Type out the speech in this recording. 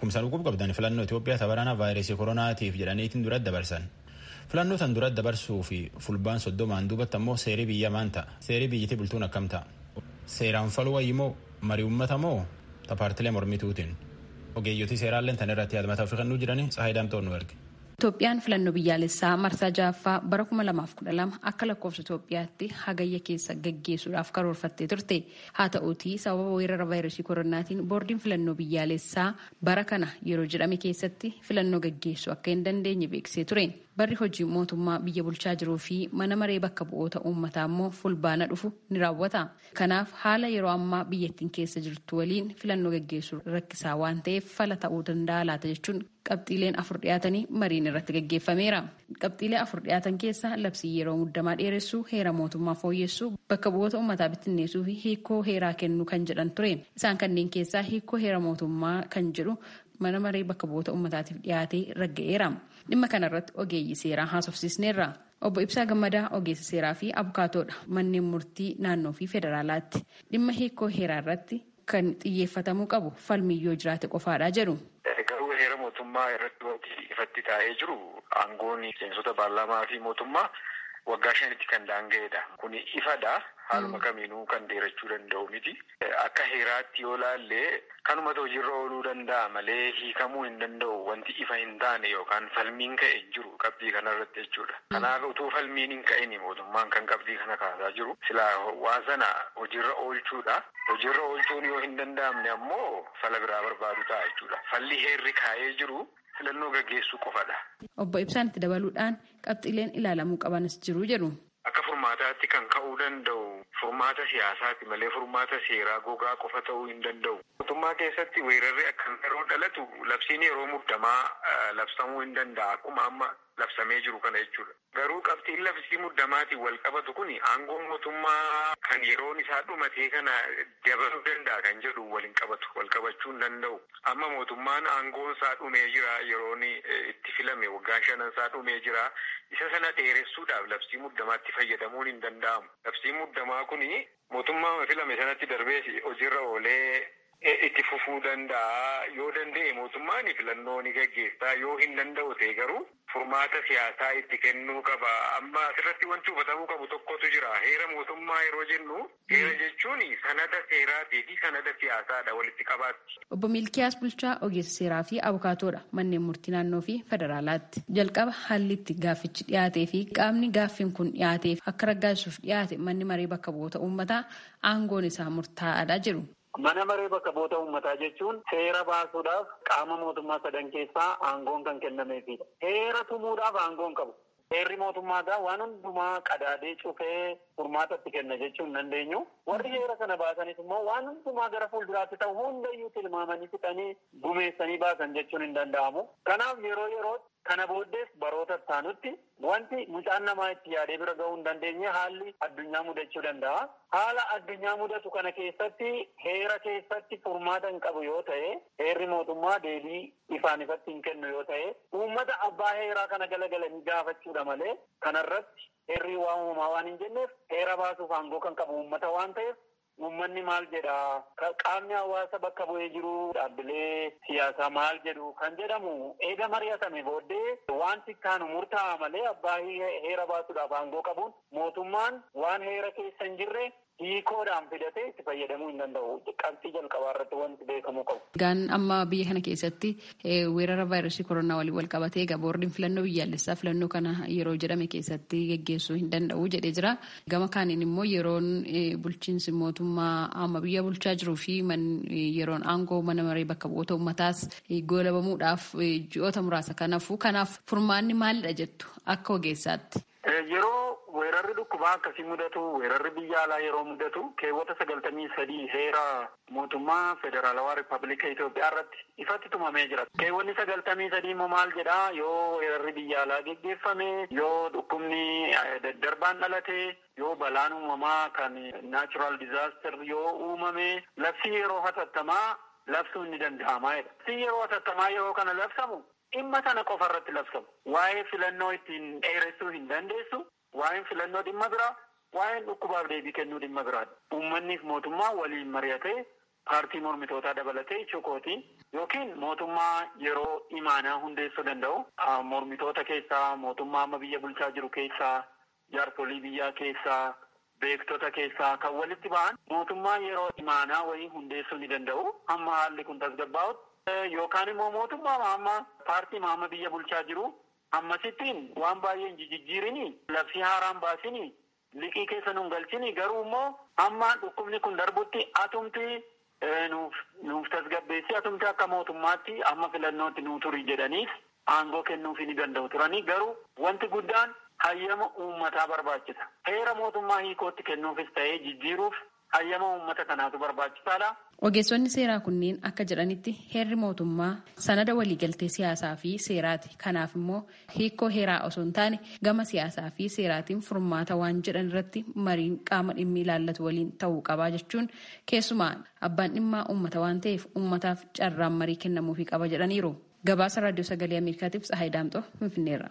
Kumsa dhukkub qabdan filannoo Itoophiyaa tabarana vaayirasii koronaatiif jedhaniitiin dura dabarsan. Filannoo tan dura dabarsuu fi fulbaan soddomaan duubatti ammoo seerii biyya maan ta'a. Seerii biyyattii bultuun akkam ta'a. Seeraan faluu wayyi moo marii uummata moo paartilee mormituutiin. Ogeeyyotii seeraalleen tan irratti yaadamataa ofii kennuu jiranii Tsahaay Daamtoon nu erge. Itoophiyaan filannoo biyyaalessaa marsaa ja'affaa bara 2012 akka lakkoofsa Itoophiyaatti hagayya keessa gaggeessuudhaaf karoorfattee turte. Haa ta'uutii sababa weerara vaayirasii koronaatiin boordiin filannoo biyyaalessaa bara kana yeroo jedhame keessatti filannoo gaggeessuu akka hin dandeenye beeksisee ture. Barri hojii mootummaa biyya bulchaa jiruu fi mana maree bakka bu'oota uummataa immoo fulbaana dhufu ni raawwata. Kanaaf haala yeroo ammaa biyyattiin keessa jirtu waliin filannoo gaggeessuu rakkisaa waan ta'eef fala ta'uu danda'a laata jechuun qabxiileen afur dhiyaatanii mariin irratti gaggeeffameera. Qabxiilee afur dhiyaatan keessa labsii yeroo muddamaa dheeressuu, heera mootummaa fooyyessuu, bakka bu'oota uummataa bittinneessuu fi hiikoo heeraa kennuu kan jedhan ture. Isaan kanneen keessaa hiikoo heera mootummaa kan jedhu mana maree bakka bu'oota uummataatiif dhiyaatee ragga'eera. Dhimma kanarratti ogeeyyii seeraa haasofsiisneerra. Obbo Ibsaa Gammadaa ogeessa seeraa fi abukaatoodha manneen murtii naannoo fi federaalaatti. Dhimma hiikoo heeraa irratti kan xiyyeeffatamuu qabu falmiyyoo jiraate qofaadha jedhu. Mootummaa irratti ifatti taa'ee jiru. Aangoon miseensota paarlaamaa fi mootummaa waggaa shanitti kan daanga'edha. Kun ifadha. Haaluma kamiinuu kan dheerachuu danda'u miti. Akka heeraatti yoo laallee kanumatu hojiirra ooluu danda'a malee hiikamuu hin danda'u wanti ifa hin taane yookaan falmiin ka'e jiru qabxii kanarratti jechuudha. Kanaaf utuu falmiin hin ka'in mootummaan kan qabxii kana kaasaa jiru silaa waan sana hojiirra oolchuudha. Hojiirra oolchuun yoo hin danda'amne ammoo fala biraa barbaadu ta'a jechuudha. Falli heerri kaa'ee jiru filannoo gaggeessuu qofadha. Obbo Ibsaan itti dabaluudhaan qabxiileen ilaalamuu qabanis jiru jedhu. Akka furmaataatti kan ka'uu danda'u furmaata siyaasaati malee furmaata seeraa gogaa qofa ta'uu hin danda'u. Mootummaa keessatti weerarri akkam yeroo dhalatu labsiin yeroo muddamaa labsamuu hin danda'a akkuma amma labsamee jiru kana jechuudha. Garuu qabxiin labsii muddamaatiin wal qabatu kun aangoo mootummaa kan yeroon isaa dhumatee kana dabaluu danda'a kan jedhu waliin qabatu wal qabachuu hin danda'u. Amma mootummaan aangoon isaa dhumee jira yeroon itti filame waggaan shanan isaa dhumee jira. Isa sana dheeressuudhaaf labsii muddamaatti fayyadamuun hin danda'amu. Labsiin muddamaa kun mootummaa filame sanatti darbee hojiirra oolee fufuu danda'a. Yoo danda'e mootummaan filannoo ni gaggeessaa. Yoo hin danda'u ta'e garuu furmaata siyaasaa itti kennuu qaba. Amma asirratti wanti hubatamuu qabu tokkotu jira. Heera mootummaa yeroo jennu heera jechuun sanada seeraatii fi sanada siyaasaadha walitti qabaatti. Obbo Milkiyaas Bulchaa ogeessa seeraa fi abukaatoodha manneen murtii naannoo fi federaalaatti. Jalqaba haalli itti gaaffichi dhiyaatee fi qaamni gaaffiin kun dhiyaateef akka raggaasisuuf dhiyaate manni maree bakka bu'oota uummataa aangoon isaa murtaa'aadha jedhu. Mana maree bakka bu'oota uummataa jechuun seera baasuudhaaf qaama mootummaa sadan keessaa aangoon kan kennameefidha. Heera tumuudhaaf aangoon qabu. Heerri mootummaadhaa waan hundumaa qadaadee cufee furmaatatti kenna jechuu hin dandeenyu. Warri heera kana baasanis immoo waan hundumaa gara fuulduraatti ta'u hundayyuu tilmaamanii fixanii gumeessanii baasan jechuun hin danda'amu. Kanaaf yeroo yeroo kana booddees baroota taanutti wanti mucaan namaa itti yaadee bira ga'uu hin dandeenye haalli addunyaa mudachuu danda'a. Haala addunyaa mudatu kana keessatti heera keessatti furmaata hin qabu yoo ta'e heerri mootummaa deebii ifaan ifatti hin kennu yoo ta'e uummata abbaa heeraa kana galagalanii gaafachuudha malee kanarratti heerri waan uumamaa waan hin jenneef heera baasuuf aangoo kan qabu uummata waan ta'eef uummanni maal jedha? Qaamni hawaasa bakka bu'ee jiru dhaabbilee siyaasaa maal jedhu kan jedhamu eega mari'atame booddee wanti kaanu murtaa'a malee abbaa heera baasuudhaaf aangoo qabuun mootummaan waan heera keessa hin jirre hiikoodhaan fidatee itti fayyadamuu hin danda'u. Qabxii jalqabaa irratti wanti beekamuu qabu. Egaan amma biyya kana keessatti weerara vaayirasii koronaa waliin wal qabatee boordiin filannoo biyyaalessaa filannoo kana yeroo jedhame keessatti geggeessuu hin danda'u jedhee jira. Gama kaaniin immoo yeroon bulchiinsi mootummaa amma biyya bulchaa jiruu fi yeroon aangoo mana maree bakka bu'oota uummataas goolabamuudhaaf ji'oota muraasa kanaafuu kanaaf furmaanni maalidha jettu akka ogeessaatti. Yeroo dhukkubaa akkasii mudatu weerarri biyya alaa yeroo mudatu keewwata sagaltamii sadii heera mootummaa federaalawaa rippaabilika Itoophiyaa irratti ifatti tumamee jira. Keewwanni sagaltamii sadii immoo maal jedhaa yoo weerarri biyya alaa geggeeffame yoo dhukkubni daddarbaan dhalate yoo balaan uumamaa kan naachuraal dizaaster yoo uumame labsii yeroo hatattamaa labsuun ni danda'ama. Labsii yeroo hatattamaa yeroo kana labsamu dhimma sana qofa irratti labsamu. Waa'ee filannoo ittiin dheeressuu hin dandeessu. Waa'een filannoo dhimma biraa, waa'een dhukkubaaf deebii kennuu dhimma biraadha. Uummanniif mootummaa waliin mari'atee paartii mormitootaa dabalatee jechuukooti yookiin mootummaa yeroo imaanaa hundeessuu danda'u mormitoota keessaa mootummaa amma biyya bulchaa jiru keessaa jaarsolii biyyaa keessaa beektota keessaa kan walitti ba'an mootummaa yeroo imaanaa wayii hundeessuu ni danda'u hamma haalli kun tasgabbaa'utti yookaan immoo mootummaa amma paartii amma biyya bulchaa jiru ammasittiin waan baay'ee hin jijjiirini labsii haaraan baasini liqii keessa nun galchini garuu immoo amma dhukkubni kun darbutti atumti nuuf nuuf tasgabbeessi atumti akka mootummaatti amma filannootti nuu turi jedhaniif aangoo kennuufi ni danda'u turanii. Garuu wanti guddaan hayyama uummataa barbaachisa. Heera mootummaa hiikootti kennuufis ta'ee jijjiiruuf hayyama uummata kanaatu barbaachisaadha. Ogeessonni seeraa kunneen akka jedhanitti heerri mootummaa sanada waliigaltee siyaasaa fi seeraati. Kanaaf immoo hiikoo heeraa osoo hin taane gama siyaasaa fi seeraatiin furmaata waan jedhan irratti mariin qaama dhimmi ilaallatu waliin ta'uu qabaa jechuun keessumaa abbaan dhimmaa uummata waan ta'eef uummataaf carraan marii kennamuufii qaba jedhaniiru. Gabaasa raadiyoo sagalee Ameerikaatiif Tsahaay Daamxoo Finfinneerra.